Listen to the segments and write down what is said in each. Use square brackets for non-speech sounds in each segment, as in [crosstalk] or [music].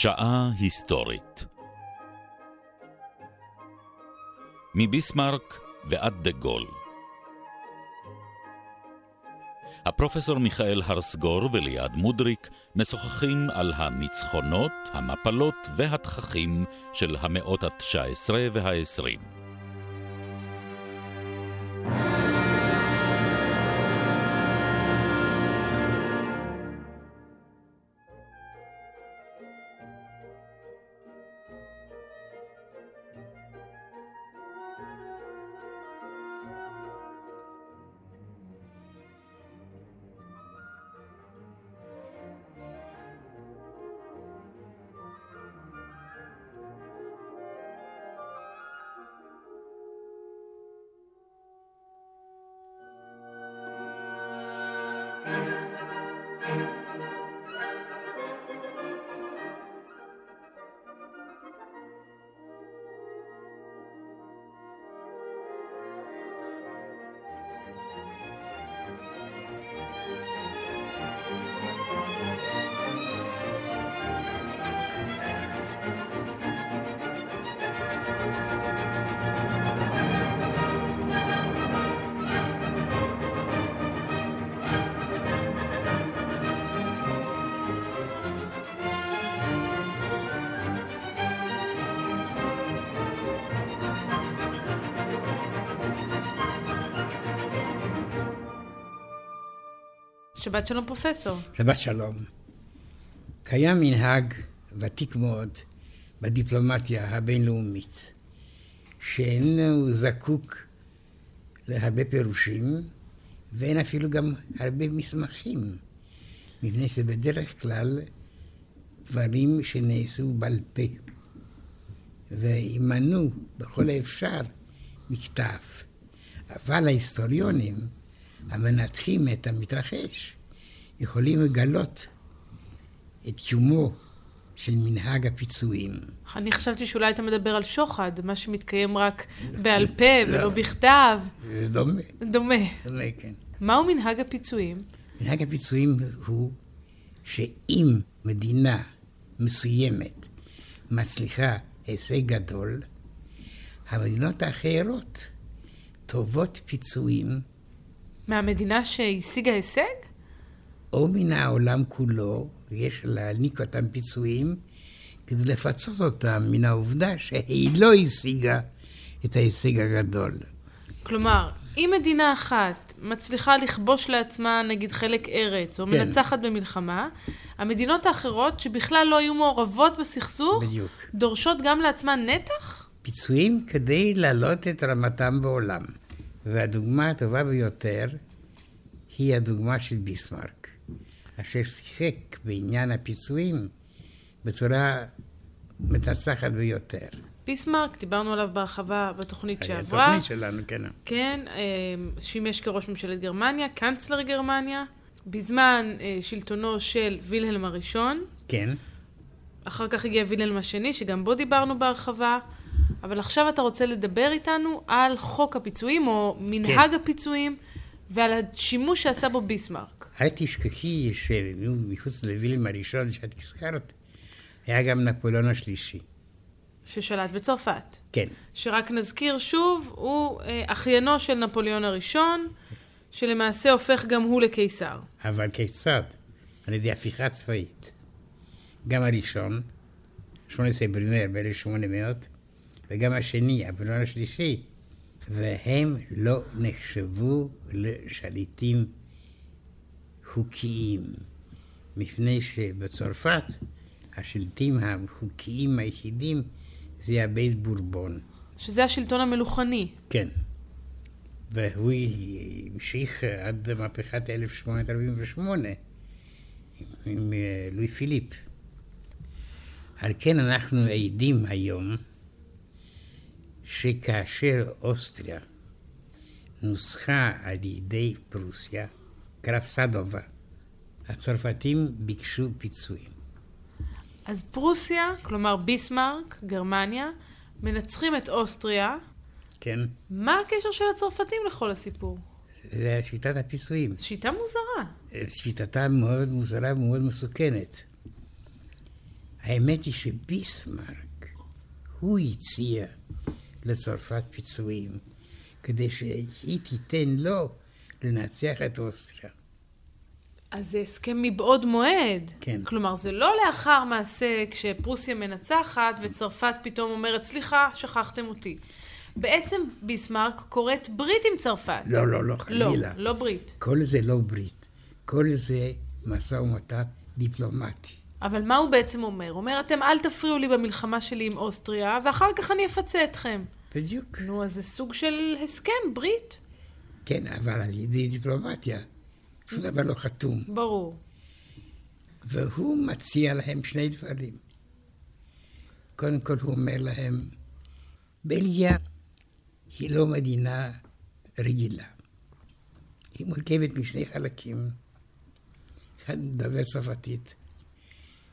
שעה היסטורית מביסמרק ועד דה גול הפרופסור מיכאל הרסגור וליעד מודריק משוחחים על הניצחונות, המפלות והתככים של המאות ה-19 וה-20. שבת שלום פרופסור. שבת שלום. קיים מנהג ותיק מאוד בדיפלומטיה הבינלאומית, שאיננו זקוק להרבה פירושים, ואין אפילו גם הרבה מסמכים, מפני שבדרך כלל דברים שנעשו בעל פה, וימנעו בכל האפשר מכתב. אבל ההיסטוריונים המנתחים את המתרחש יכולים לגלות את קיומו של מנהג הפיצויים. אני חשבתי שאולי אתה מדבר על שוחד, מה שמתקיים רק בעל פה ולא לא. בכתב. זה דומה. דומה. דומה, כן. מהו מנהג הפיצויים? מנהג הפיצויים הוא שאם מדינה מסוימת מצליחה הישג גדול, המדינות האחרות טובות פיצויים. מהמדינה שהשיגה הישג? או מן העולם כולו, יש להעניק אותם פיצויים כדי לפצות אותם מן העובדה שהיא לא השיגה את ההישג הגדול. כלומר, אם מדינה אחת מצליחה לכבוש לעצמה נגיד חלק ארץ, או כן. מנצחת במלחמה, המדינות האחרות שבכלל לא היו מעורבות בסכסוך, בדיוק. דורשות גם לעצמן נתח? פיצויים כדי להעלות את רמתם בעולם. והדוגמה הטובה ביותר היא הדוגמה של ביסמרק. אשר שיחק בעניין הפיצויים בצורה מנצחת ביותר. ביסמרק, דיברנו עליו בהרחבה בתוכנית שעברה. התוכנית שלנו, כן. כן, אה, שימש כראש ממשלת גרמניה, קאנצלר גרמניה, בזמן אה, שלטונו של וילהלם הראשון. כן. אחר כך הגיע וילהלם השני, שגם בו דיברנו בהרחבה. אבל עכשיו אתה רוצה לדבר איתנו על חוק הפיצויים, או מנהג כן. הפיצויים, ועל השימוש שעשה בו ביסמרק. אל תשכחי שמחוץ לווילם הראשון שאת הזכרת, היה גם נפוליאון השלישי. ששלט בצרפת. כן. שרק נזכיר שוב, הוא אה, אחיינו של נפוליאון הראשון, שלמעשה הופך גם הוא לקיסר. אבל כיצד? על ידי הפיכה צבאית. גם הראשון, 18 ברימר ב-1800, וגם השני, נפוליאון השלישי, והם לא נחשבו לשליטים חוקיים, מפני שבצרפת השלטים החוקיים היחידים זה הבית בורבון. שזה השלטון המלוכני. כן. והוא המשיך עד מהפכת 1848 עם אה, לואי פיליפ. על כן אנחנו עדים היום שכאשר אוסטריה נוסחה על ידי פרוסיה, קרב סדובה, הצרפתים ביקשו פיצויים. אז פרוסיה, כלומר ביסמרק, גרמניה, מנצחים את אוסטריה. כן. מה הקשר של הצרפתים לכל הסיפור? זה שיטת הפיצויים. שיטה מוזרה. שיטתה מאוד מוזרה ומאוד מסוכנת. האמת היא שביסמרק, הוא הציע לצרפת פיצויים, כדי שהיא תיתן לו לנצח את אוסטריה. אז זה הסכם מבעוד מועד. כן. כלומר, זה לא לאחר מעשה כשפרוסיה מנצחת וצרפת פתאום אומרת, סליחה, שכחתם אותי. בעצם ביסמרק כורת ברית עם צרפת. לא, לא, לא, לא, חלילה. לא ברית. כל זה לא ברית, כל זה משא ומתן דיפלומטי. אבל מה הוא בעצם אומר? הוא אומר, אתם אל תפריעו לי במלחמה שלי עם אוסטריה, ואחר כך אני אפצה אתכם. בדיוק. נו, אז זה סוג של הסכם, ברית. כן, אבל על ידי דיפלומטיה. שום דבר לא חתום. ברור. והוא מציע להם שני דברים. קודם כל הוא אומר להם, בלגיה היא לא מדינה רגילה. היא מורכבת משני חלקים. אחד מדבר צרפתית,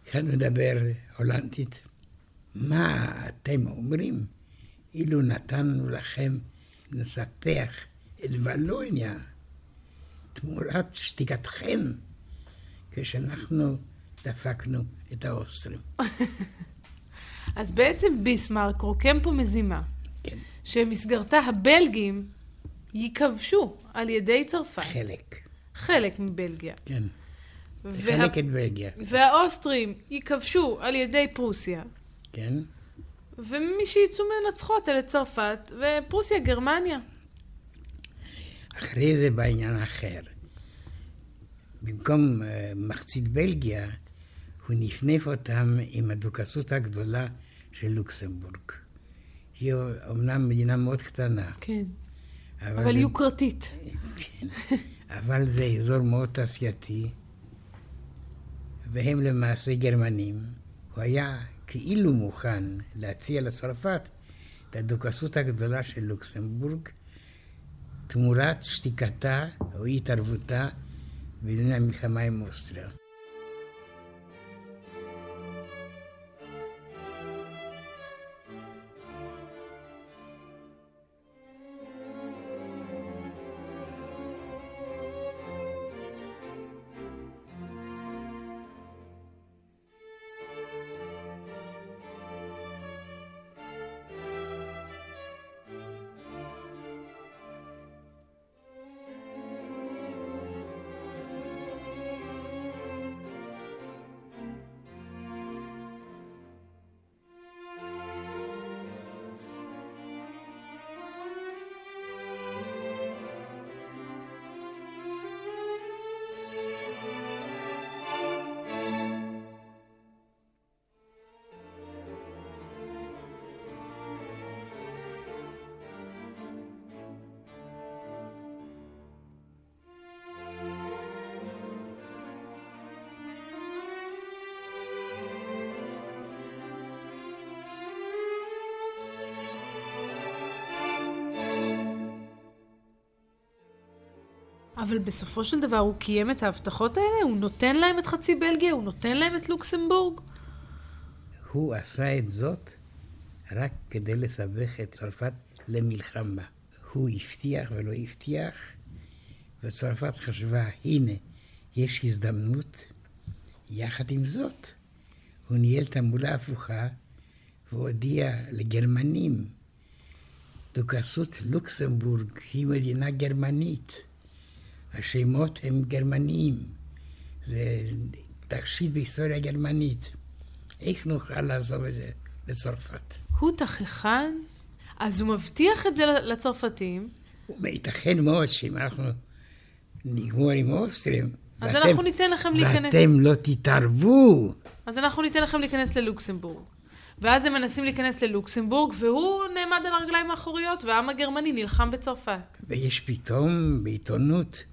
אחד מדבר הולנדית. מה אתם אומרים? אילו נתנו לכם לספח את ולוניה תמורת שתיקתכם, כשאנחנו דפקנו את האוסטרים. [laughs] אז בעצם ביסמרק רוקם פה מזימה, כן, שבמסגרתה הבלגים יכבשו על ידי צרפת. חלק, חלק מבלגיה. כן. וה... חלק את בלגיה, והאוסטרים יכבשו על ידי פרוסיה, כן? ומי שיצאו מנצחות אלה צרפת, ופרוסיה גרמניה. אחרי זה בעניין אחר. במקום uh, מחצית בלגיה, הוא נפנף אותם עם הדוכסות הגדולה של לוקסמבורג. היא אומנם מדינה מאוד קטנה, כן. אבל, אבל זה, יוקרתית. אבל זה אזור מאוד תעשייתי, והם למעשה גרמנים. הוא היה כאילו מוכן להציע לצרפת את הדוכסות הגדולה של לוקסמבורג, תמורת שתיקתה או התערבותה בעניין המלחמה עם אוסטריה. אבל בסופו של דבר הוא קיים את ההבטחות האלה? הוא נותן להם את חצי בלגיה? הוא נותן להם את לוקסמבורג? הוא עשה את זאת רק כדי לסבך את צרפת למלחמה. הוא הבטיח ולא הבטיח, וצרפת חשבה, הנה, יש הזדמנות. יחד עם זאת, הוא ניהל תעמולה הפוכה והודיע לגרמנים, דוכסות לוקסמבורג היא מדינה גרמנית. השמות הם גרמניים. זה תכשיט בהיסטוריה גרמנית. איך נוכל לעזוב את זה לצרפת? הוא תככן? אז הוא מבטיח את זה לצרפתים, ייתכן מאוד שאם אנחנו נגמור עם האוסטרים, אז ואתם- אנחנו ניתן לכם להיכנס. ואתם לא תתערבו, אז אנחנו ניתן לכם להיכנס ללוקסמבורג. ואז הם מנסים להיכנס ללוקסמבורג, והוא נעמד על הרגליים האחוריות, והעם הגרמני נלחם בצרפת. ויש פתאום בעיתונות,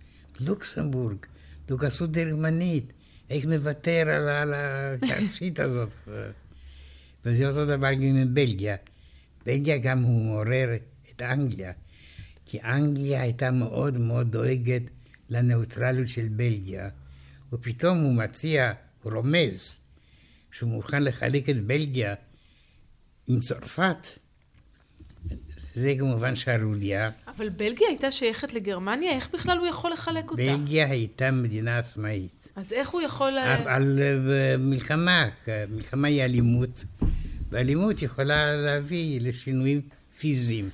לוקסמבורג, דוכסות גרמנית, איך נוותר על, על התכשיט הזאת? [laughs] וזה אותו דבר גם עם בלגיה. בלגיה גם הוא מעורר את אנגליה, כי אנגליה הייתה מאוד מאוד דואגת לנeutrליות של בלגיה, ופתאום הוא מציע, הוא רומז, שהוא מוכן לחלק את בלגיה עם צרפת. זה כמובן שערוריה. אבל בלגיה הייתה שייכת לגרמניה? איך בכלל הוא יכול לחלק אותה? בלגיה הייתה מדינה עצמאית. אז איך הוא יכול... על, על אה, מלחמה, מלחמה היא אלימות, ואלימות יכולה להביא לשינויים פיזיים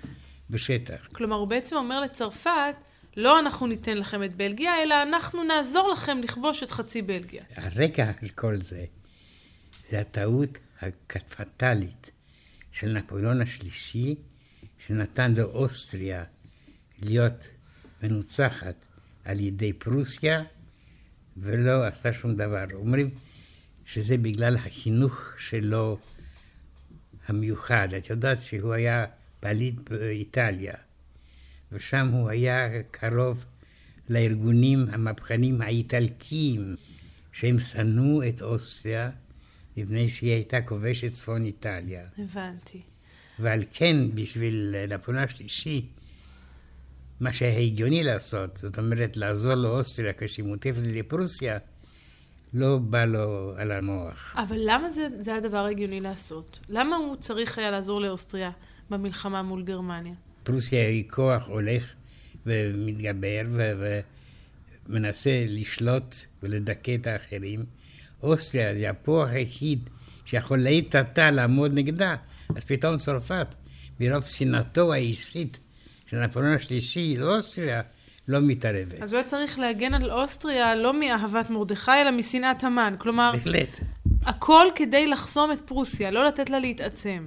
בשטח. כלומר, הוא בעצם אומר לצרפת, לא אנחנו ניתן לכם את בלגיה, אלא אנחנו נעזור לכם לכבוש את חצי בלגיה. הרקע של כל זה, זה הטעות הקטפטלית של נפוליאון השלישי, שנתן לאוסטריה להיות מנוצחת על ידי פרוסיה, ולא עשתה שום דבר. אומרים שזה בגלל החינוך שלו המיוחד. את יודעת שהוא היה פליט באיטליה, ושם הוא היה קרוב לארגונים המהפכניים האיטלקיים, שהם שנאו את אוסטריה מפני שהיא הייתה כובשת צפון איטליה. הבנתי. ועל כן, בשביל נפוליאון השלישי, מה שהיה הגיוני לעשות, זאת אומרת, לעזור לאוסטריה כשהיא מוטפת לפרוסיה, לא בא לו על המוח. אבל למה זה, זה הדבר הגיוני לעשות? למה הוא צריך היה לעזור לאוסטריה במלחמה מול גרמניה? פרוסיה היא כוח הולך ומתגבר ומנסה לשלוט ולדכא את האחרים. אוסטריה זה הכוח היחיד שיכול לעת עתה לעמוד נגדה. אז פתאום צרפת, ברוב שנאתו האישית של נפוליאון השלישי לאוסטריה, לא מתערבת. אז הוא היה צריך להגן על אוסטריה לא מאהבת מרדכי, אלא משנאת המן. כלומר, בהחלט. הכל כדי לחסום את פרוסיה, לא לתת לה להתעצם.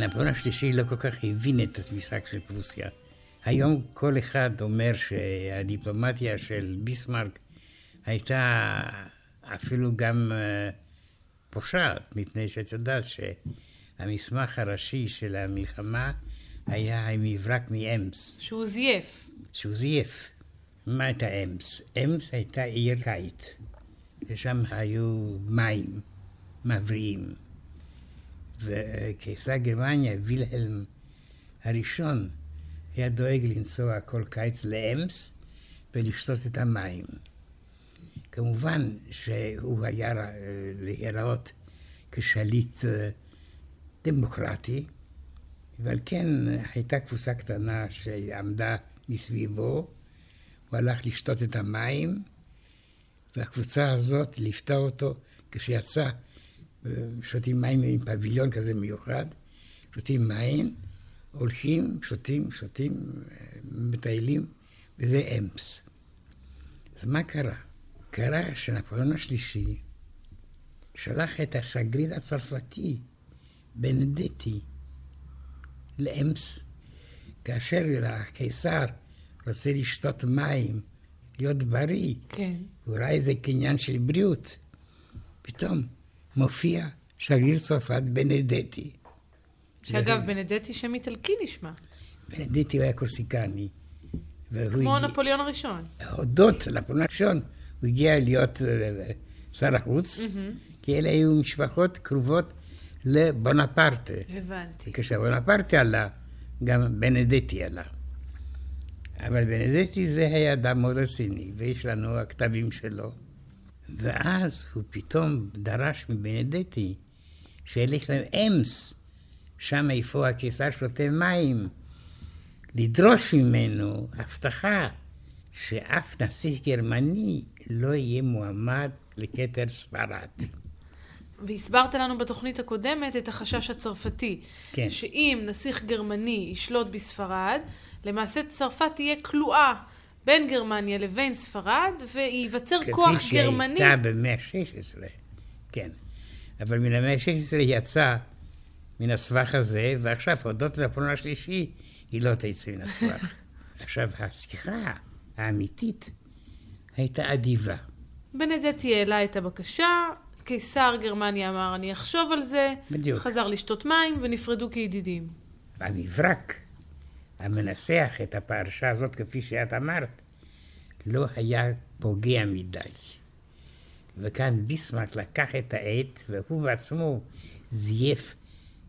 נפוליאון השלישי לא כל כך הבין את המשחק של פרוסיה. היום כל אחד אומר שהדיפלומטיה של ביסמרק הייתה אפילו גם uh, פושעת, מפני שאת יודעת שהמסמך הראשי של המלחמה היה המברק מאמס. שהוא זייף. שהוא זייף. מה הייתה אמס? אמס הייתה עיר קיץ, ששם היו מים מבריאים. וקיסר גרמניה, וילהלם הראשון, היה דואג לנסוע כל קיץ לאמס ולשתות את המים. כמובן שהוא היה להיראות כשליט אה, דמוקרטי, ועל כן הייתה קבוצה קטנה שעמדה מסביבו, הוא הלך לשתות את המים, והקבוצה הזאת ליוותה אותו כשיצא שותים מים עם פביליון כזה מיוחד, שותים מים, הולכים, שותים, שותים, מטיילים, וזה אמפס. אז מה קרה? קרה שנפוליאון השלישי שלח את השגריר הצרפתי, בנדטי, לאמס, כאשר הקיסר רוצה לשתות מים, להיות בריא, כן. הוא ראה איזה קניין של בריאות, פתאום מופיע שגריר צרפת בנדטי. שאגב, בנדטי שם איטלקי נשמע. בנדטי הוא היה קורסיקני. כמו נפוליאון הראשון. הודות לנפוליאון הראשון, הוא הגיע להיות אה, שר החוץ, כי אלה היו משפחות קרובות לבונפרטה. הבנתי. כשבונפרטה עלה, גם בנדטי עלה. אבל בנדטי זה היה אדם מאוד רציני, ויש לנו הכתבים שלו. ואז הוא פתאום דרש מבנדטי שילך לאמס, שם איפה הקיסר שותה מים, לדרוש ממנו הבטחה שאף נסיך גרמני לא יהיה מועמד לכתר ספרד. והסברת לנו בתוכנית הקודמת את החשש הצרפתי. כן. שאם נסיך גרמני ישלוט בספרד, למעשה צרפת תהיה כלואה בין גרמניה לבין ספרד, וייווצר כוח גרמני. כפי שהייתה במאה ה-16, כן. אבל מן המאה ה-16 יצא מן הסבך הזה, ועכשיו, הודות לפעולה השלישי, היא לא תצא מן הסבך. [laughs] עכשיו, השיחה האמיתית הייתה אדיבה. בנדטי העלה את הבקשה, קיסר גרמניה אמר, אני אחשוב על זה, בדיוק. חזר לשתות מים, ונפרדו כידידים. המברק המנסח את הפרשה הזאת, כפי שאת אמרת, לא היה פוגע מדי. וכאן ביסמרק לקח את העט, והוא בעצמו זייף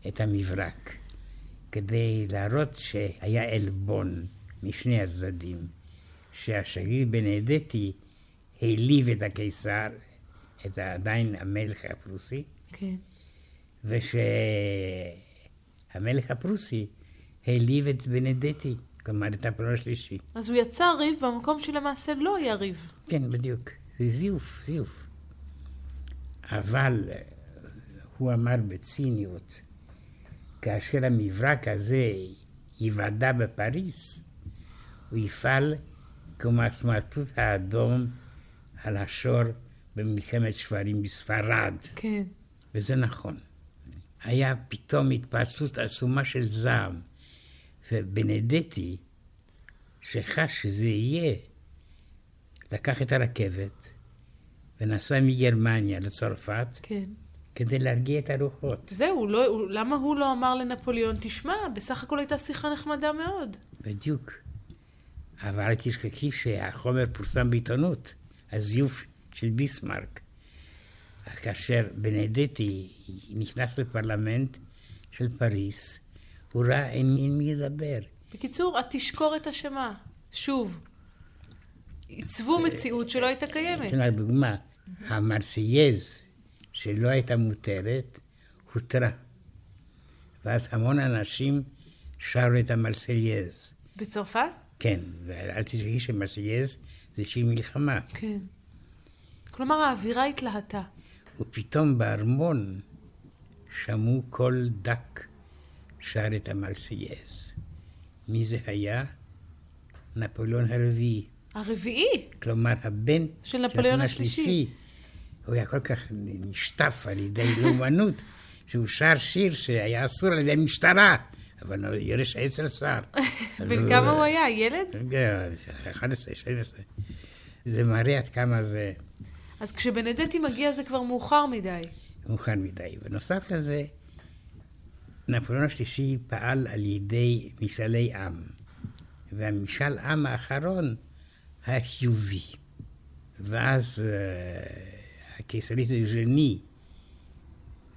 את המברק, כדי להראות שהיה עלבון משני הצדדים, שהשגריר בנדטי העליב את הקיסר, את עדיין המלך הפרוסי, כן. ושהמלך הפרוסי העליב את בנדטי, כלומר את נפוליאון השלישי. אז הוא יצר ריב במקום שלמעשה לא היה ריב. כן, בדיוק. זה זיוף, זיוף. אבל אה, הוא אמר בציניות, כאשר המברק הזה ייוודע בפריס, הוא יפעל הסמרטוט האדום על השור במלחמת שברים בספרד. כן. וזה נכון. היה פתאום התפרצות עצומה של זעם. ובנדטי, שחש שזה יהיה, לקח את הרכבת ונסע מגרמניה לצרפת כן. כדי להרגיע את הרוחות. זהו, לא, למה הוא לא אמר לנפוליאון, תשמע, בסך הכל הייתה שיחה נחמדה מאוד. בדיוק. אבל אל תשכחי שהחומר פורסם בעיתונות, הזיוף של ביסמרק. כאשר בנדטי נכנס לפרלמנט של פריס, הוא ראה עם מי לדבר. בקיצור, התשקורת אשמה. שוב. עיצבו מציאות שלא הייתה קיימת. אתן לך דוגמה, המרסייז, שלא הייתה מותרת, הותרה. ואז המון אנשים שרו את המרסייז. בצרפת? כן, ואל תשכחי שמרסייז זה שיר מלחמה. כן. כלומר, האווירה התלהטה. ופתאום בארמון שמעו קול דק שר את המרסייז. מי זה היה? נפוליאון הרביעי. הרביעי כלומר, הבן של נפוליאון השלישי. הוא היה כל כך נשטף על ידי לאומנות, [laughs] שהוא שר שיר שהיה אסור על ידי המשטרה, אבל הוא יורש עשר שר. [laughs] בן כמה הוא היה? ילד? רגע, 11, 12. זה מראה עד כמה זה אז כשבנדטי מגיע זה כבר מאוחר מדי. מאוחר מדי. בנוסף לזה, נפוליאון השלישי פעל על ידי משאלי עם, והמשאל עם האחרון היה חיובי. ואז uh, הקיסרית אוז'ני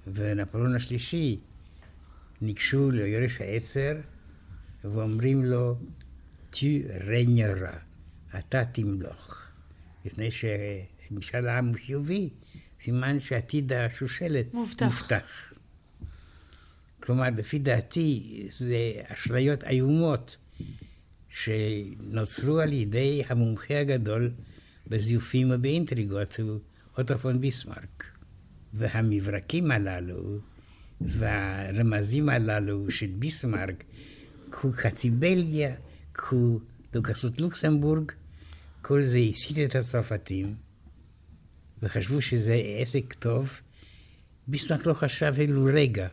ונפוליאון השלישי ניגשו ליורש העצר ואומרים לו, tu ריינירה, אתה תמלוך. לפני שמשאל העם הוא חיובי, סימן שעתיד השושלת מובטח. מובטח. כלומר, לפי דעתי, זה אשליות איומות שנוצרו על ידי המומחה הגדול בזיופים ובאינטריגות, הוא אוטו פון ביסמרק. והמברקים הללו והרמזים הללו של ביסמרק, קחו חצי בלגיה, קחו דוכסות לוקסמבורג, כל זה הסית את הצרפתים, וחשבו שזה עסק טוב. ביסמרק לא חשב אלו רגע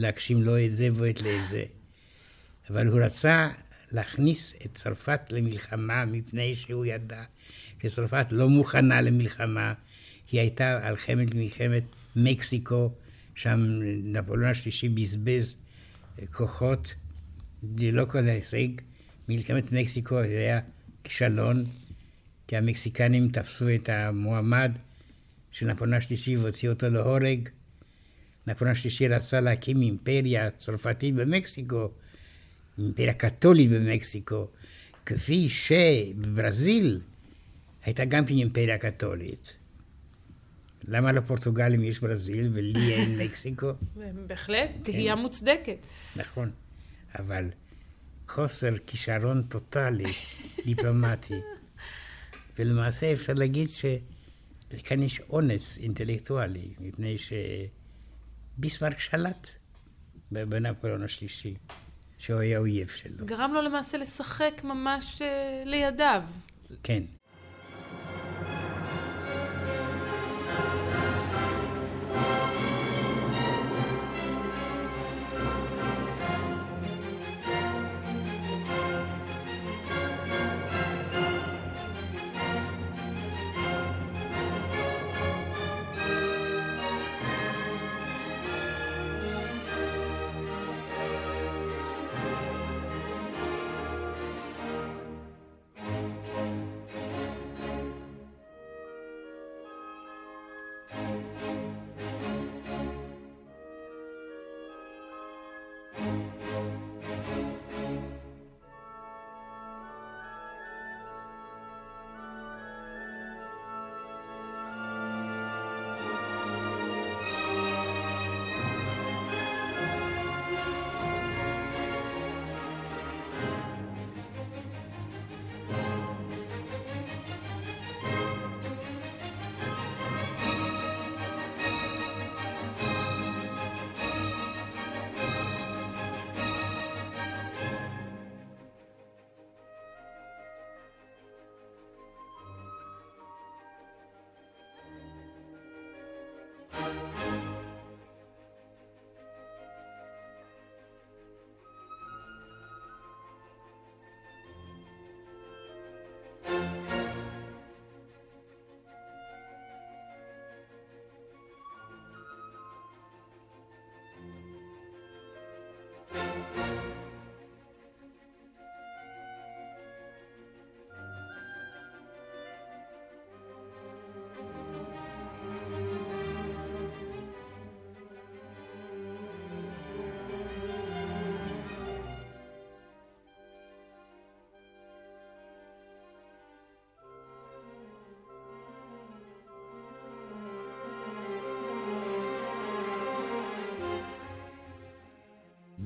להגשים לו את זה ואת לזה, אבל הוא רצה להכניס את צרפת למלחמה מפני שהוא ידע שצרפת לא מוכנה למלחמה. היא הייתה על חמת מלחמת מקסיקו, שם נפוליאון השלישי בזבז כוחות ללא כל ההישג. מלחמת מקסיקו זה היה כישלון, כי המקסיקנים תפסו את המועמד של נפוליאון השלישי והוציאו אותו להורג. נפוליאון השלישי רצה להקים אימפריה צרפתית במקסיקו, אימפריה קתולית במקסיקו, כפי שבברזיל הייתה גם כן אימפריה קתולית. למה לפורטוגלים יש ברזיל ולי אין מקסיקו? בהחלט, תהייה מוצדקת. נכון, אבל חוסר כישרון טוטאלי דיפלומטי. ולמעשה אפשר להגיד שכאן יש אונס אינטלקטואלי, מפני שביסמרק שלט בנפוליאון השלישי, שהוא היה אויב שלו. גרם לו למעשה לשחק ממש uh, לידיו. כן.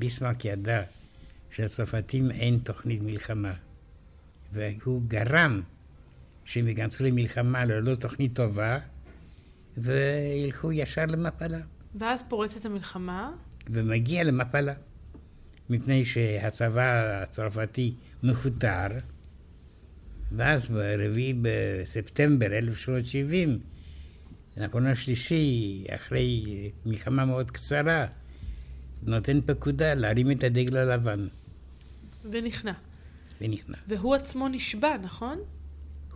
ביסמרק ידע שלצרפתים אין תוכנית מלחמה, והוא גרם שהם ייכנסו למלחמה ללא תוכנית טובה, וילכו ישר למפלה. ואז פורצת המלחמה? ומגיע למפלה, מפני שהצבא הצרפתי מכותר, ואז ב-4 בספטמבר 1770, נפוליאון השלישי, אחרי מלחמה מאוד קצרה, נותן פקודה להרים את הדגל הלבן. ונכנע. ונכנע. והוא עצמו נשבע, נכון?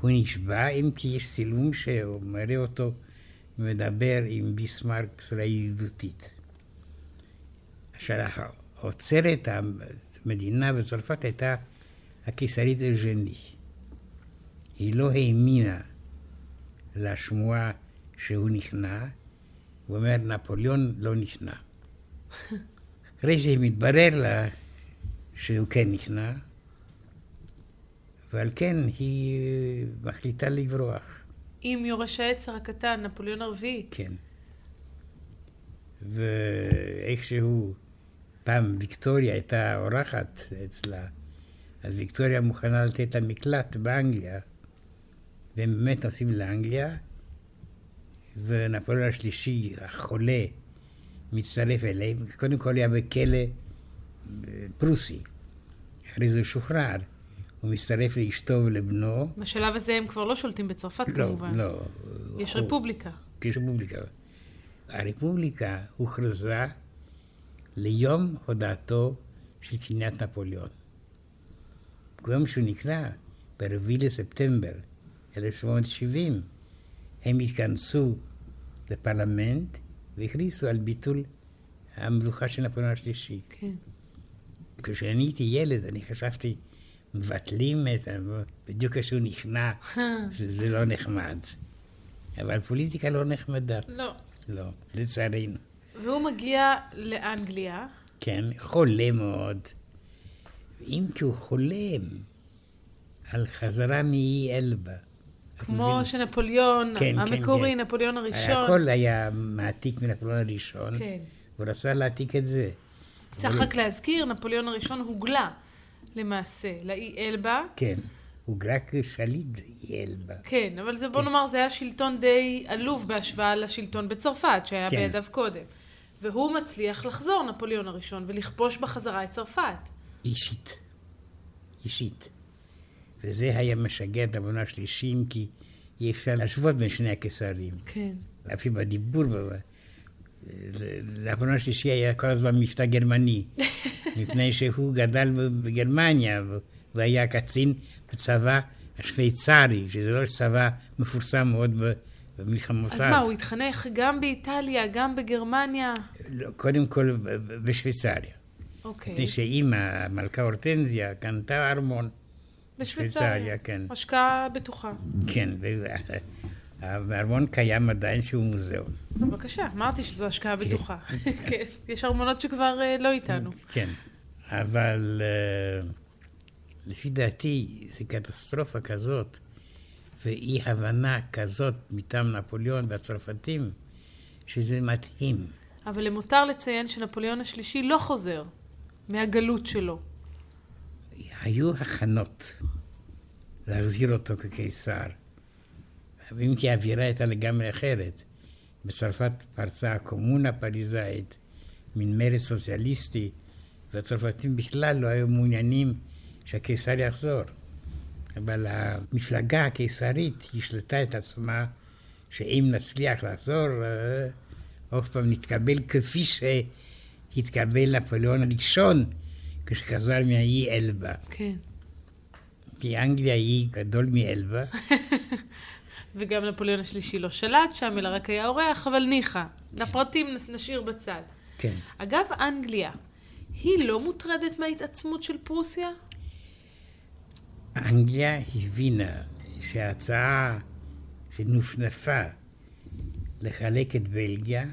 הוא נשבע, אם כי יש צילום שמראה אותו מדבר עם ביסמרק בצורה ידידותית. אשר עוצרת המדינה בצרפת הייתה הקיסרית אג'ני. היא לא האמינה לשמועה שהוא נכנע, הוא אומר, נפוליאון לא נכנע. [laughs] אחרי שמתברר לה שהוא כן נכנע, ועל כן היא מחליטה לברוח. עם יורש העצר הקטן, נפוליאון הרביעי. כן. ואיכשהו, פעם ויקטוריה הייתה אורחת אצלה, אז ויקטוריה מוכנה לתת לה מקלט באנגליה, והם באמת נוסעים לאנגליה, ונפוליאון השלישי, החולה, מצטרף אליהם, קודם כל היה בכלא פרוסי, אחרי זה הוא שוחרר. הוא מצטרף לאשתו ולבנו. בשלב הזה הם כבר לא שולטים בצרפת לא, כמובן. לא. יש הוא, רפובליקה. יש רפובליקה. הרפובליקה הוכרזה ליום הודעתו של קניית נפוליאון. ביום שהוא נקרא, ב-4 לספטמבר 1770, הם התכנסו לפרלמנט והכריזו על ביטול המלוכה של נפוליאון השלישי. כן. כשאני הייתי ילד, אני חשבתי, מבטלים את ה... בדיוק כשהוא נכנע, שזה לא נחמד. אבל פוליטיקה לא נחמדה. לא. לא, לצערנו. והוא מגיע לאנגליה. כן, חולה מאוד. אם כי הוא חולם על חזרה מאי אלבה. כמו מבין? שנפוליאון כן, כן, המקורי, כן. נפוליאון הראשון. הכל היה מעתיק מנפוליאון הראשון. כן. הוא רצה להעתיק את זה. צריך אבל- רק להזכיר, נפוליאון הראשון הוגלה למעשה לאי אלבה. כן, הוא רק שליט אי אלבה. כן, אבל זה, בוא כן. נאמר, זה היה שלטון די עלוב בהשוואה לשלטון בצרפת, שהיה כן. בידיו קודם. והוא מצליח לחזור, נפוליאון הראשון, ולכבוש בחזרה את צרפת. אישית. אישית. וזה היה משגע את השלישי, אם כי אי אפשר להשוות בין שני הקיסרים. כן. אפילו בדיבור, לאחרונה השלישי היה כל הזמן מבטא גרמני, [laughs] מפני שהוא גדל בגרמניה, והיה קצין בצבא השוויצרי, שזה לא צבא מפורסם מאוד במלחמותיו. אז מה, הוא התחנך גם באיטליה, גם בגרמניה? לא, קודם כל בשוויצריה. אוקיי. מפני שאימא, המלכה אורטנזיה, קנתה ארמון. בשוויצריה. כן. השקעה בטוחה. כן, והארמון קיים עדיין שהוא מוזיאון. בבקשה, אמרתי שזו השקעה כן. בטוחה. [laughs] כן, יש ארמונות שכבר אה, לא איתנו. כן, אבל אה, לפי דעתי זו קטסטרופה כזאת ואי הבנה כזאת מטעם נפוליאון והצרפתים, שזה מדהים. אבל למותר לציין שנפוליאון השלישי לא חוזר מהגלות שלו. היו הכנות להחזיר אותו כקיסר, אם כי האווירה הייתה לגמרי אחרת. בצרפת פרצה הקומונה הפריזאית, מין מרד סוציאליסטי, והצרפתים בכלל לא היו מעוניינים שהקיסר יחזור. אבל המפלגה הקיסרית השלטה את עצמה שאם נצליח לחזור, אה, עוד פעם נתקבל כפי שהתקבל נפוליאון הראשון כשחזר מהאי אלבה. כן. כי אנגליה היא גדול מאלבה, [laughs] וגם נפוליאון השלישי לא שלט שם, אלא רק היה אורח, אבל ניחא. לפרטים נ- נשאיר בצד. כן. אגב, אנגליה, היא לא מוטרדת מההתעצמות של פרוסיה? אנגליה הבינה שההצעה שנופנפה לחלק את בלגיה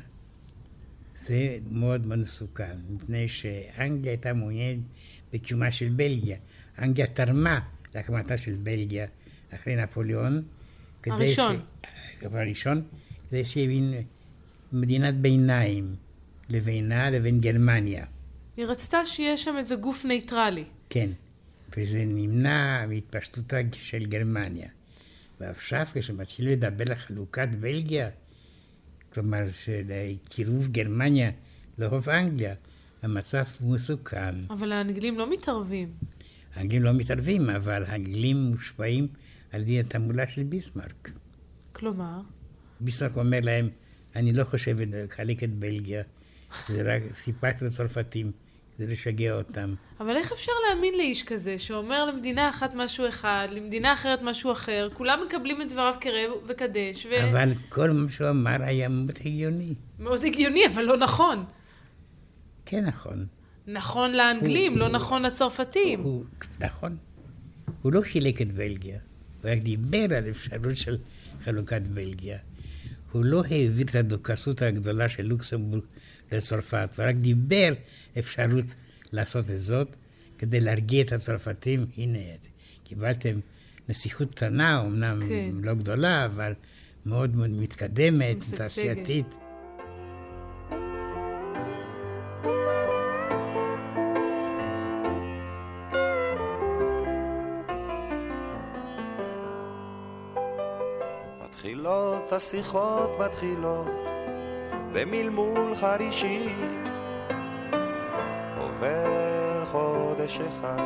זה מאוד מאוד מסוכן, מפני שאנגליה הייתה מעוניינת בקיומה של בלגיה. אנגליה תרמה להקמתה של בלגיה אחרי נפוליאון. הראשון. ש... הראשון, כדי שיהיה מין מדינת ביניים לבינה לבין גרמניה. היא רצתה שיהיה שם איזה גוף ניטרלי. כן, וזה נמנע מהתפשטותה של גרמניה. ועכשיו כשמתחילים לדבר על חלוקת בלגיה, כלומר של קירוב גרמניה לרוב אנגליה, המצב מסוכן. אבל האנגלים לא מתערבים. האנגלים לא מתערבים, אבל האנגלים מושפעים על ידי התעמולה של ביסמרק. כלומר, ביסמרק אומר להם, אני לא חושב לחלק את בלגיה, זה רק סיפרתי לצרפתים כדי לשגע אותם. אבל איך אפשר להאמין לאיש כזה, שאומר למדינה אחת משהו אחד, למדינה אחרת משהו אחר, כולם מקבלים את דבריו כרב וקדש, ו... אבל כל מה שהוא אמר היה מאוד הגיוני. מאוד הגיוני, אבל לא נכון. כן, נכון. נכון לאנגלים, הוא- לא הוא- נכון לצרפתים. הוא, נכון. הוא לא חילק את בלגיה, הוא רק דיבר על אפשרות של חלוקת בלגיה. הוא לא העביר את הדוכסות הגדולה של לוקסמבורג לצרפת, הוא רק דיבר אפשרות לעשות את זאת כדי להרגיע את הצרפתים. הנה, קיבלתם נסיכות קטנה, אמנם כן. לא גדולה, אבל מאוד מאוד מתקדמת, משגשגת. תעשייתית. מתחילות השיחות מתחילות במלמול חרישי. עובר חודש אחד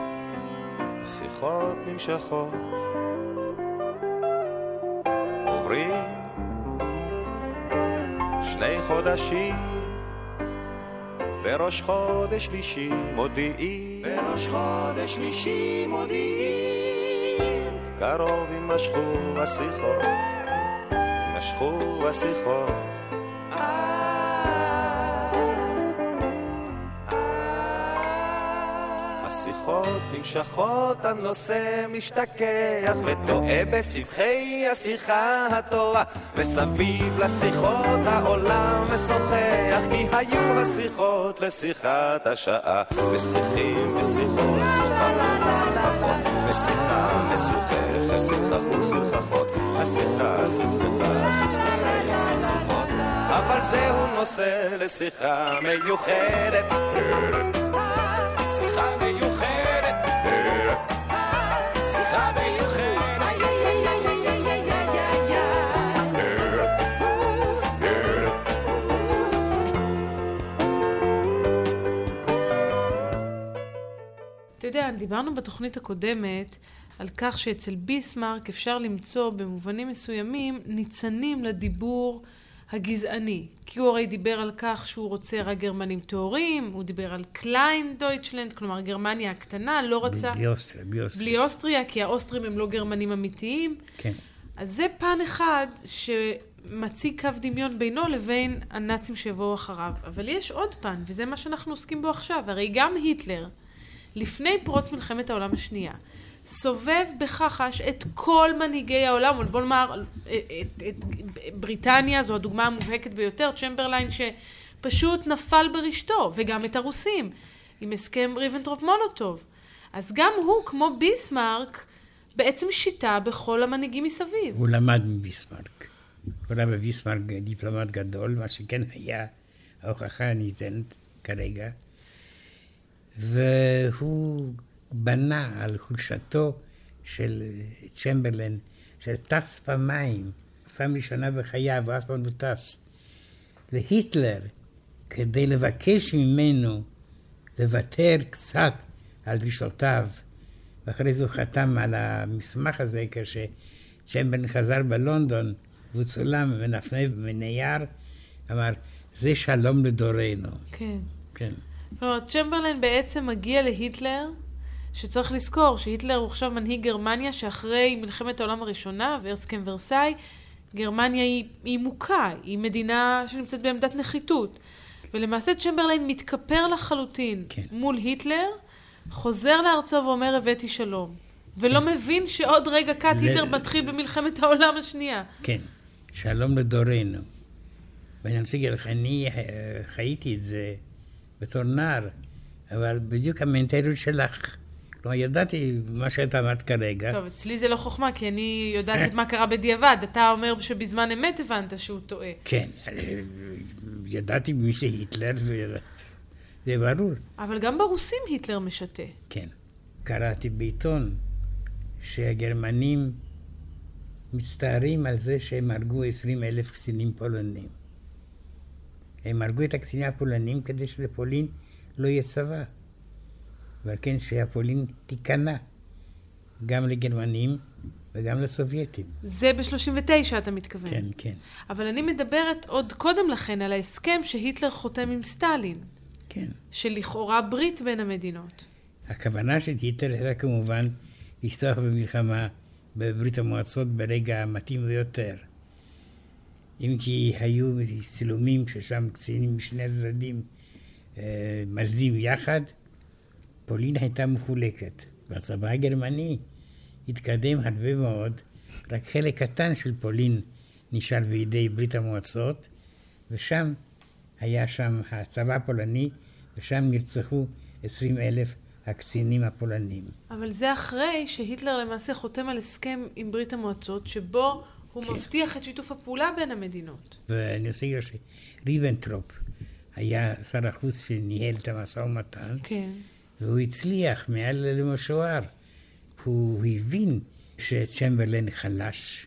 שיחות נמשכות. עוברים שני חודשים בראש חודש שלישי מודיעין בראש חודש שלישי מודיעין קרוב יימשכו השיחות יימשכו השיחות נמשכות הנושא משתכח וטועה בסבכי השיחה הטובה וסביב לשיחות העולם משוחח כי היו השיחות לשיחת השעה. ושיחים ושיחות שוחחות ושמחות ושיחה משוחחת שיחכו שיחכות. השיחה סכסכה חסכוסי סכסוכות אבל זהו נושא לשיחה מיוחדת דיברנו בתוכנית הקודמת על כך שאצל ביסמרק אפשר למצוא במובנים מסוימים ניצנים לדיבור הגזעני. כי הוא הרי דיבר על כך שהוא רוצה רק גרמנים טהורים, הוא דיבר על Kleindeutschland, כלומר גרמניה הקטנה, לא רצה... בלי אוסטריה, בלי אוסטריה. בלי אוסטריה, כי האוסטרים הם לא גרמנים אמיתיים. כן. אז זה פן אחד שמציג קו דמיון בינו לבין הנאצים שיבואו אחריו. אבל יש עוד פן, וזה מה שאנחנו עוסקים בו עכשיו. הרי גם היטלר, לפני פרוץ מלחמת העולם השנייה, סובב בכחש את כל מנהיגי העולם, או בוא נאמר, את, את, את בריטניה, זו הדוגמה המובהקת ביותר, צ'מברליין שפשוט נפל ברשתו, וגם את הרוסים, עם הסכם ריבנטרופ מולוטוב. אז גם הוא, כמו ביסמרק, בעצם שיטה בכל המנהיגים מסביב. הוא למד מביסמרק. הוא ראה בביסמרק דיפלומט גדול, מה שכן היה ההוכחה הניתנת כרגע. והוא בנה על חולשתו של צ'מברלן, שטס פעמיים, פעם ראשונה בחייו, ואף פעם לא טס, להיטלר, כדי לבקש ממנו לוותר קצת על דרישותיו. ואחרי זה הוא חתם על המסמך הזה כשצ'מברלן חזר בלונדון, והוא צולם מנפנף מנייר, אמר, זה שלום לדורנו. כן. כן. כלומר, צ'מברליין בעצם מגיע להיטלר, שצריך לזכור שהיטלר הוא עכשיו מנהיג גרמניה, שאחרי מלחמת העולם הראשונה והסכם ורסאי, גרמניה היא, היא מוכה, היא מדינה שנמצאת בעמדת נחיתות. ולמעשה צ'מברליין מתכפר לחלוטין כן. מול היטלר, חוזר לארצו ואומר הבאתי שלום. ולא מבין שעוד רגע קט ל- היטלר מתחיל במלחמת העולם השנייה. כן, שלום לדורנו. ואני רוצה להגיד לך, אני אה, חייתי את זה בתור נער, אבל בדיוק המנטליות שלך. כלומר, ידעתי מה שאת אמרת כרגע. טוב, אצלי זה לא חוכמה, כי אני יודעת מה קרה בדיעבד. אתה אומר שבזמן אמת הבנת שהוא טועה. כן, אה, ידעתי מי זה היטלר, וידעתי. זה ברור. אבל גם ברוסים היטלר משתה. כן. קראתי בעיתון שהגרמנים מצטערים על זה שהם הרגו 20 אלף קצינים פולנים. הם הרגו את הקצינים הפולנים כדי שלפולין לא יהיה צבא. ועל כן שהפולין תיכנע גם לגרמנים וגם לסובייטים. זה ב-39 אתה מתכוון. כן, כן, אבל אני מדברת עוד קודם לכן על ההסכם שהיטלר חותם עם סטלין, כן. שלכאורה ברית בין המדינות. הכוונה של היטלר הייתה כמובן לפתוח במלחמה בברית המועצות ברגע המתאים ביותר. אם כי היו צילומים ששם קצינים משני הצדדים אה, מזדים יחד, פולין הייתה מחולקת, והצבא הגרמני התקדם הרבה מאוד, רק חלק קטן של פולין נשאר בידי ברית המועצות, ושם היה שם הצבא הפולני, ושם נרצחו 20 אלף הקצינים הפולנים. אבל זה אחרי שהיטלר למעשה חותם על הסכם עם ברית המועצות, שבו הוא כן. מבטיח את שיתוף הפעולה בין המדינות. ואני רוצה להגיד שריבנטרופ היה שר החוץ שניהל את המשא ומתן, כן. והוא הצליח מעל למשוער. הוא הבין שצ'מברלן חלש,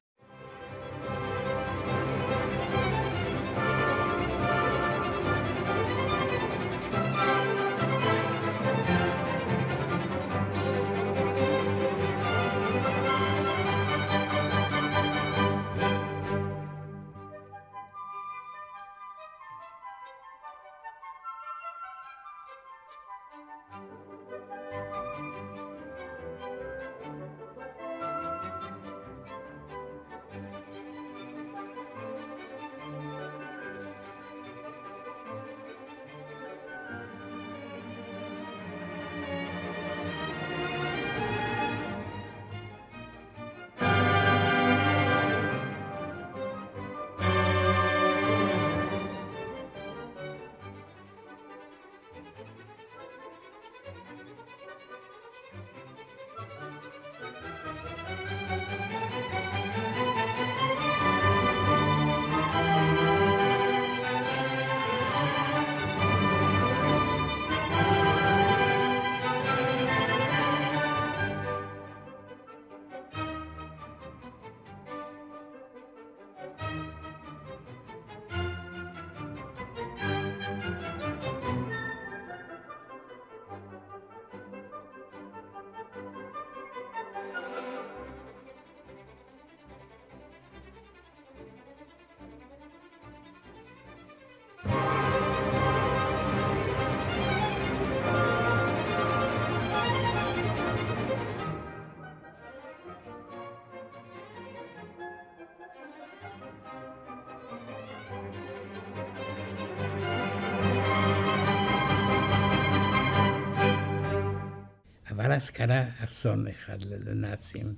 אבל אז קרה אסון אחד לנאצים.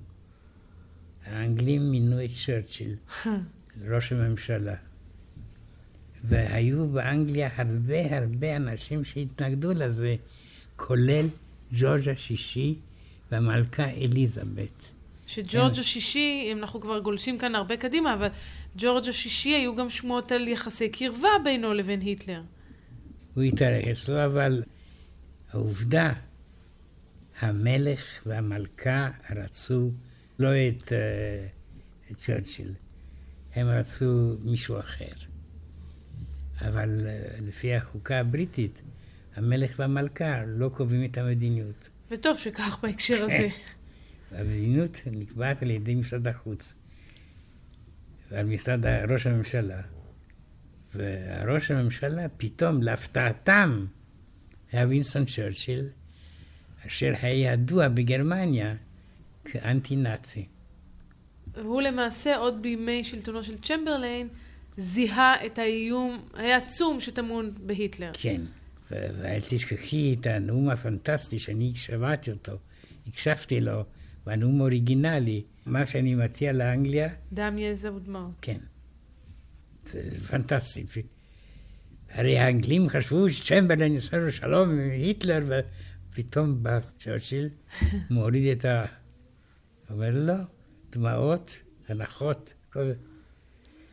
האנגלים מינו את צ'רצ'יל, [laughs] ראש הממשלה. והיו באנגליה הרבה הרבה אנשים שהתנגדו לזה, כולל ג'ורג' השישי והמלכה אליזבת. שג'ורג' השישי, אם אנחנו כבר גולשים כאן הרבה קדימה, אבל ג'ורג' השישי היו גם שמועות על יחסי קרבה בינו לבין היטלר. הוא התארח אצלו, אבל העובדה, המלך והמלכה רצו לא את, uh, צ'רצ'יל, הם רצו מישהו אחר. אבל uh, לפי החוקה הבריטית, המלך והמלכה לא קובעים את המדיניות. וטוב שכך בהקשר הזה. [laughs] המדיניות נקבעת על ידי משרד החוץ ועל משרד ראש הממשלה. וראש הממשלה פתאום, להפתעתם, היה וינסון צ'רצ'יל, אשר היה ידוע בגרמניה כאנטי נאצי. הוא למעשה, עוד בימי שלטונו של צ'מברליין, זיהה את האיום העצום שטמון בהיטלר. כן, ואל תשכחי את הנאום הפנטסטי שאני שמעתי אותו, הקשבתי לו, והנאום אוריגינלי, מה שאני מציע לאנגליה. דם, יזע ודמעות. כן. זה פנטסטי. הרי האנגלים חשבו שצ'מברליין יעשה לו שלום עם היטלר, ופתאום בא צ'רצ'יל, [laughs] מוריד את ה... אומר לא, דמעות, הנחות, כל...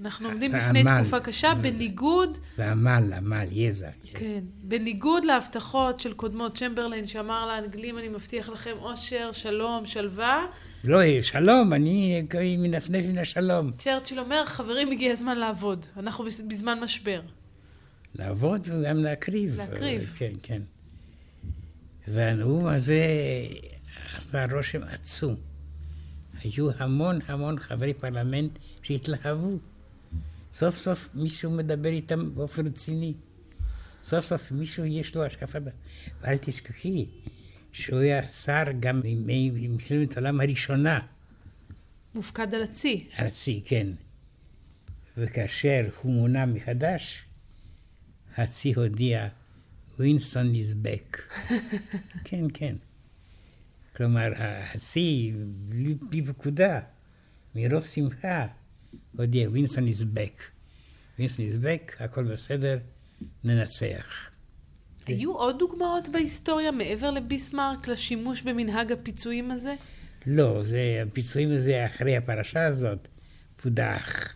אנחנו עומדים בפני תקופה קשה, בניגוד... ועמל, עמל, יזע. כן. בניגוד להבטחות של קודמות צ'מברליין, שאמר לאנגלים, אני מבטיח לכם אושר, שלום, שלווה. לא, שלום, אני מנפנף מן השלום. צ'רצ'יל אומר, חברים, הגיע הזמן לעבוד. אנחנו בזמן משבר. לעבוד וגם להקריב. להקריב. כן, כן. והנאום הזה עשה רושם עצום. היו המון המון חברי פרלמנט שהתלהבו. סוף סוף מישהו מדבר איתם באופן רציני. סוף סוף מישהו יש לו השקפת... ואל תשכחי שהוא היה שר גם בימי מלחמת העולם הראשונה. מופקד על הצי. על הצי, כן. וכאשר הוא מונה מחדש, הצי הודיע, וינסטון is back. [laughs] כן, כן. כלומר, הצי, בלי, בלי פקודה, מרוב שמחה, הודיע, וינסטון is back. וינסטון is back, הכל בסדר, ננצח. היו עוד דוגמאות בהיסטוריה מעבר לביסמרק לשימוש במנהג הפיצויים הזה? לא, זה, הפיצויים הזה אחרי הפרשה הזאת, פודח.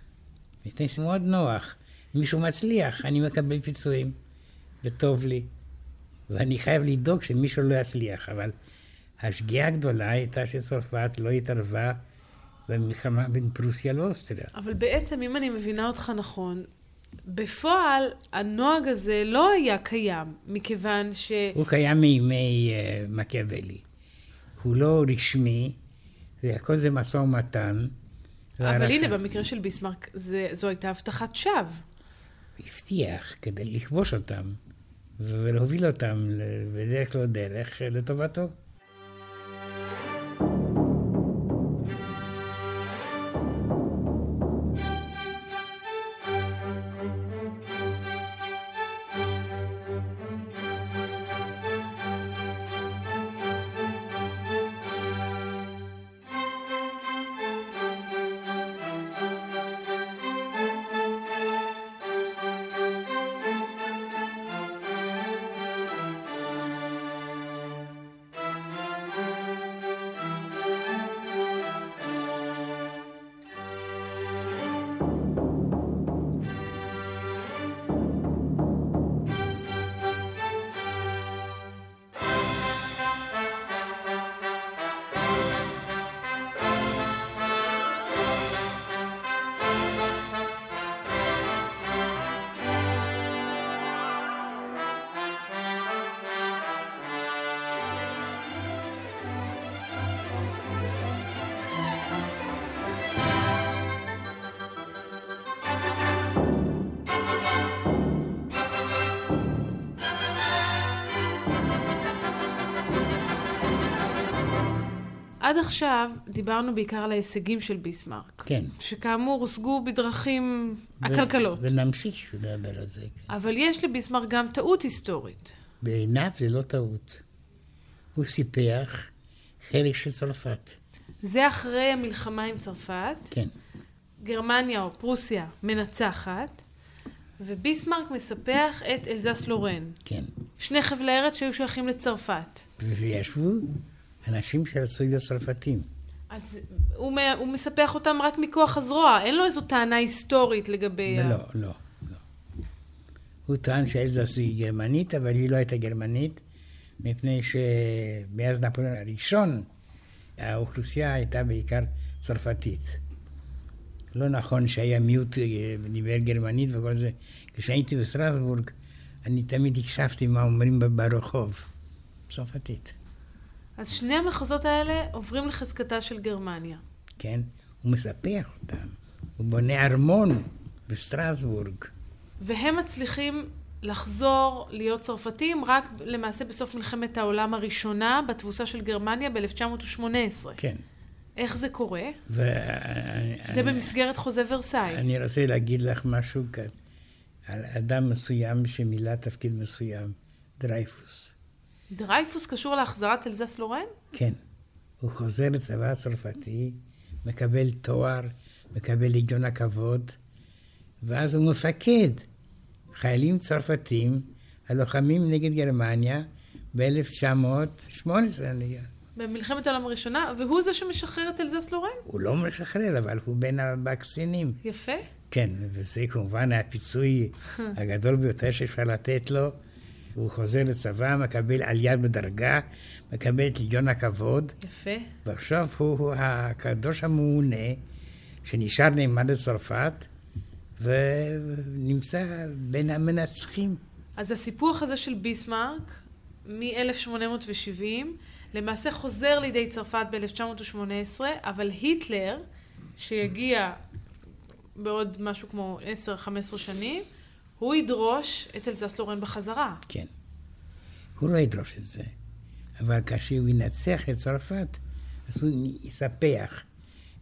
לפני מאוד נוח. מישהו מצליח, אני מקבל פיצויים, וטוב לי. ואני חייב לדאוג שמישהו לא יצליח, אבל השגיאה הגדולה הייתה שצרפת לא התערבה במלחמה בין פרוסיה לאוסטריה. אבל בעצם, אם אני מבינה אותך נכון, בפועל הנוהג הזה לא היה קיים, מכיוון ש... הוא קיים מימי uh, מקיאוולי. הוא לא רשמי, הכל זה משא ומתן. אבל הנה, במקרה של ביסמרק, זה, זו הייתה הבטחת שווא. הבטיח כדי לכבוש אותם ולהוביל אותם בדרך לא דרך לטובתו. עד עכשיו דיברנו בעיקר על ההישגים של ביסמרק. כן. שכאמור הושגו בדרכים עקלקלות. ונמשיך לדבר על זה. כן. אבל יש לביסמרק גם טעות היסטורית. בעיניו זה לא טעות. הוא סיפח חלק של צרפת. זה אחרי המלחמה עם צרפת. כן, גרמניה או פרוסיה מנצחת, וביסמרק מספח את אלזס לורן. כן. שני חבלי ארץ שהיו שייכים לצרפת. וישבו אנשים שרצו להיות צרפתים. אז הוא, מ- הוא מספח אותם רק מכוח הזרוע, אין לו איזו טענה היסטורית לגבי... ה- לא, לא, לא. הוא טען שאלזס היא גרמנית, אבל היא לא הייתה גרמנית, מפני שמאז נפוליאון הראשון, האוכלוסייה הייתה בעיקר צרפתית. לא נכון שהיה מיעוט אה, דיבר גרמנית וכל זה. כשהייתי בסטרסבורג, אני תמיד הקשבתי מה אומרים ברחוב. צרפתית, אז שני המחוזות האלה עוברים לחזקתה של גרמניה. כן? הוא מספח אותם. הוא בונה ארמון בסטרסבורג. והם מצליחים לחזור להיות צרפתים רק למעשה בסוף מלחמת העולם הראשונה, בתבוסה של גרמניה ב-1918. כן. איך זה קורה? ו... זה במסגרת חוזה ורסאי. אני רוצה להגיד לך משהו כאן, על אדם מסוים שמילא תפקיד מסוים, דרייפוס. דרייפוס קשור להחזרת אלזס לורן? כן. הוא חוזר לצבא הצרפתי, מקבל תואר, מקבל ליגיון הכבוד, ואז הוא מפקד חיילים צרפתים הלוחמים נגד גרמניה ב-1918, אני... במלחמת העולם הראשונה, והוא זה שמשחרר את אלזס לורן? הוא לא משחרר, אבל הוא בין הבקסינים. יפה. כן, וזה כמובן הפיצוי [laughs] הגדול ביותר שאפשר לתת לו. הוא חוזר לצבא, מקבל עלייה בדרגה, מקבל את ליגיון הכבוד, יפה. ועכשיו הוא, הוא הקדוש הממונה, שנשאר נאמן לצרפת, ונמצא בין המנצחים. אז הסיפוח הזה של ביסמרק, מ-1870, למעשה חוזר לידי צרפת ב-1918, אבל היטלר, שיגיע בעוד משהו כמו 10-15 שנים, הוא ידרוש את אלזס לורן בחזרה. כן. הוא לא ידרוש את זה, אבל כאשר הוא ינצח את צרפת, אז הוא יספח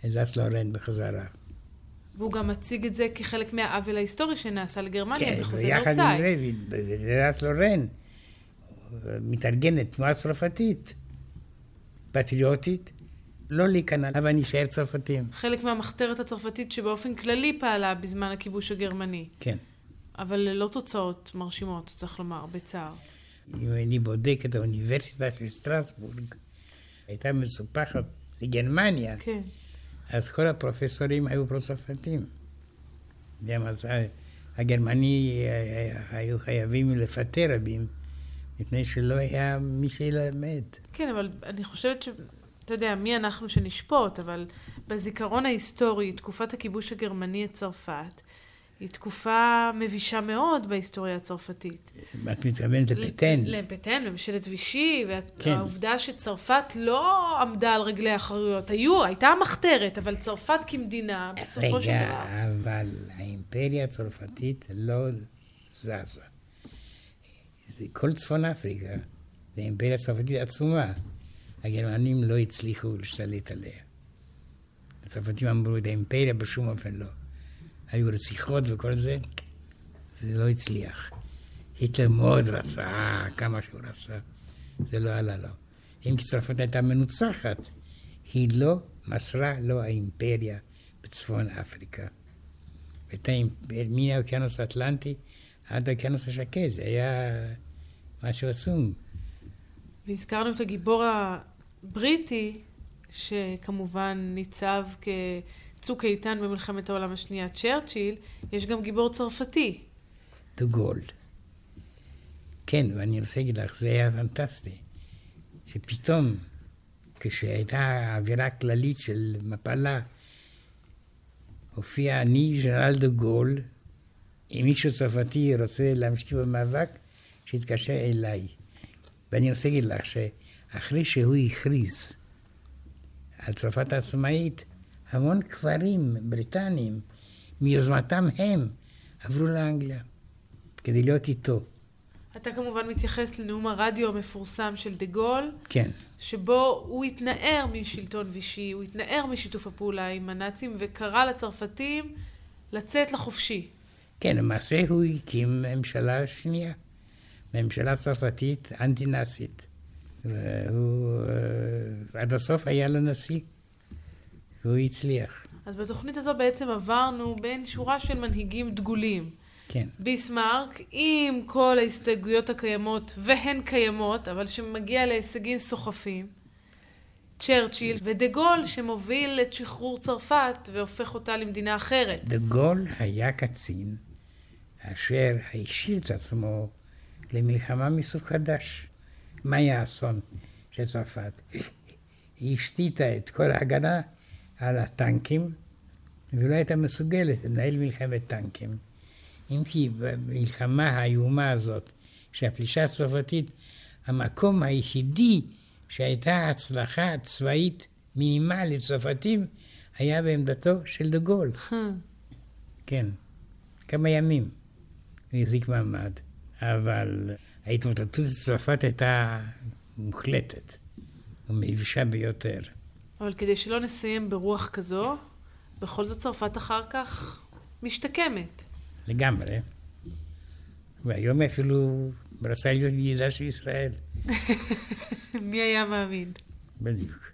את זס לורן בחזרה. והוא גם מציג את זה כחלק מהעוול ההיסטורי שנעשה לגרמניה כן, בחוזה ויחד עם ורסאי. זה, זס לורן מתארגנת תנועה צרפתית, פטריוטית, לא להיכנע, אבל נשאר צרפתים. חלק מהמחתרת הצרפתית שבאופן כללי פעלה בזמן הכיבוש הגרמני, כן. אבל ללא תוצאות מרשימות, צריך לומר, בצער. אם אני בודק את האוניברסיטה של סטרסבורג, הייתה מסופחת לגרמניה, כן. אז כל הפרופסורים היו פרו-צרפתים. גם אז ה- הגרמני אה, היו חייבים לפטר רבים, מפני שלא היה מי שילמד. כן, אבל אני חושבת ש... אתה יודע, מי אנחנו שנשפוט, אבל בזיכרון ההיסטורי, תקופת הכיבוש הגרמני את צרפת, היא תקופה מבישה מאוד בהיסטוריה הצרפתית. את מתכוונת לפטן? לפטן, לממשלת וישי, כן. והעובדה שצרפת לא עמדה על רגלי האחריות. היו, הייתה מחתרת, אבל צרפת כמדינה, בסופו של רגע, דבר... אבל האימפריה הצרפתית לא זזה. זה כל צפון אפריקה, זו אימפריה צרפתית עצומה. הגרמנים לא הצליחו להשתלט עליה. הצרפתים אמרו את האימפריה בשום אופן לא. היו רציחות וכל זה, זה לא הצליח. היטלר מאוד רצה, כמה שהוא רצה, זה לא עלה לו. אם כי צרפת הייתה מנוצחת, היא לא מסרה לו האימפריה בצפון אפריקה. הייתה מן האוקיינוס האטלנטי עד האוקיינוס השקט, זה היה משהו עצום. והזכרנו את הגיבור הבריטי, שכמובן ניצב כצוק איתן במלחמת העולם השנייה, צ'רצ'יל, יש גם גיבור צרפתי. דה גול. כן, ואני רוצה להגיד לך, זה היה פנטסטי. שפתאום, כשהייתה אווירה כללית של מפלה, הופיע אני, ג'נרל דה גול, אם מישהו צרפתי רוצה להמשיך במאבק, שיתקשר אליי. ואני רוצה להגיד לך שאחרי שהוא הכריז על צרפת העצמאית, המון כפרים בריטניים, מיוזמתם הם, עברו לאנגליה, כדי להיות איתו. אתה כמובן מתייחס לנאום הרדיו המפורסם של דה גול, כן, שבו הוא התנער משלטון וישי, הוא התנער משיתוף הפעולה עם הנאצים, וקרא לצרפתים לצאת לחופשי. כן, למעשה הוא הקים ממשלה שנייה, ממשלה צרפתית אנטי-נאצית. והוא אה, עד הסוף היה לו נשיא, והוא הצליח. אז בתוכנית הזו בעצם עברנו בין שורה של מנהיגים דגולים. כן. ביסמרק, עם כל ההסתייגויות הקיימות, והן קיימות, אבל שמגיע להישגים סוחפים. צ'רצ'יל ודה גול, שמוביל את שחרור צרפת והופך אותה למדינה אחרת. דה גול היה קצין אשר השאיר את עצמו למלחמה מסוג חדש. מה היה האסון של צרפת? היא השתיתה את כל ההגנה על הטנקים, ולא הייתה מסוגלת לנהל מלחמת טנקים. אם כי במלחמה האיומה הזאת, שהפלישה הצרפתית, המקום היחידי שהייתה הצלחה צבאית מינימלית צרפתים, היה בעמדתו של דה גול. כן, כמה ימים הוא החזיק מעמד, אבל ההתמוטטות בצרפת הייתה מוחלטת ומבישה ביותר. אבל כדי שלא נסיים ברוח כזו, בכל זאת צרפת אחר כך משתקמת. לגמרי. והיום אפילו מנסה להיות ידידה של ישראל. [laughs] מי היה מאמין? בדיוק.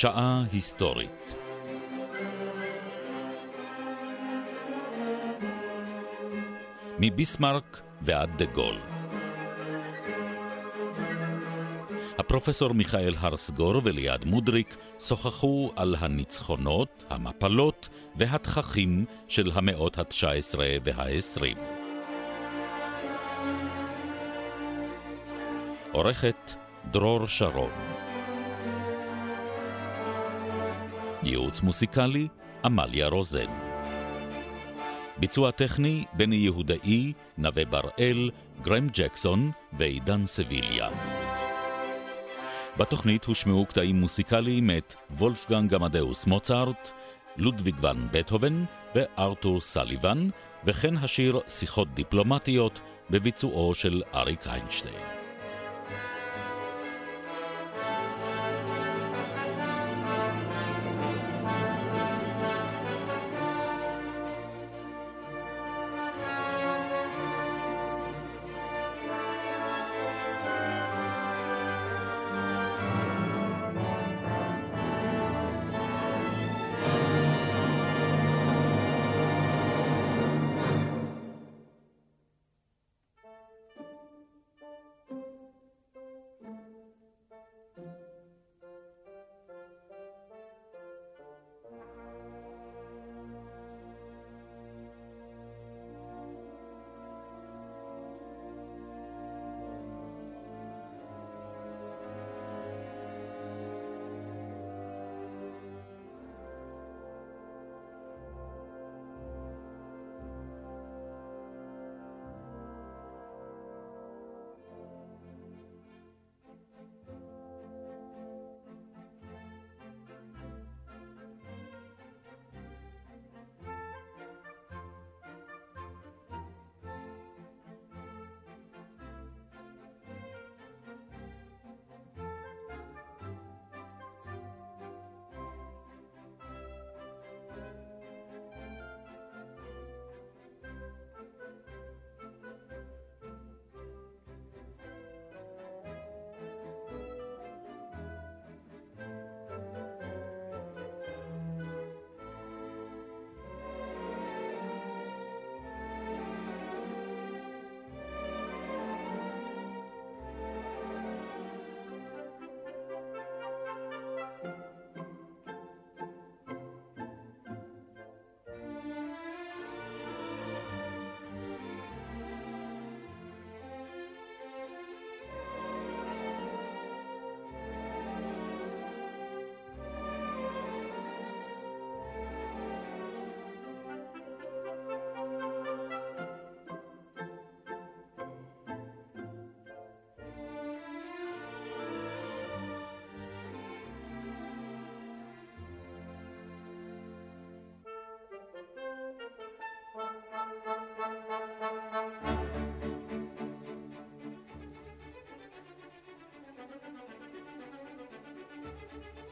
שעה היסטורית. מביסמרק ועד דה גול. הפרופסור מיכאל הרסגור וליעד מודריק שוחחו על הניצחונות, המפלות והתככים של המאות ה-19 וה-20. עורכת דרור שרון ייעוץ מוסיקלי, עמליה רוזן. ביצוע טכני, בני יהודאי, נווה בראל, גרם ג'קסון ועידן סביליה. בתוכנית הושמעו קטעים מוסיקליים מאת וולפגנג עמדאוס מוצרט, לודוויג ון בטהובן וארתור סליבן, וכן השיר שיחות דיפלומטיות בביצועו של אריק איינשטיין. Thank you.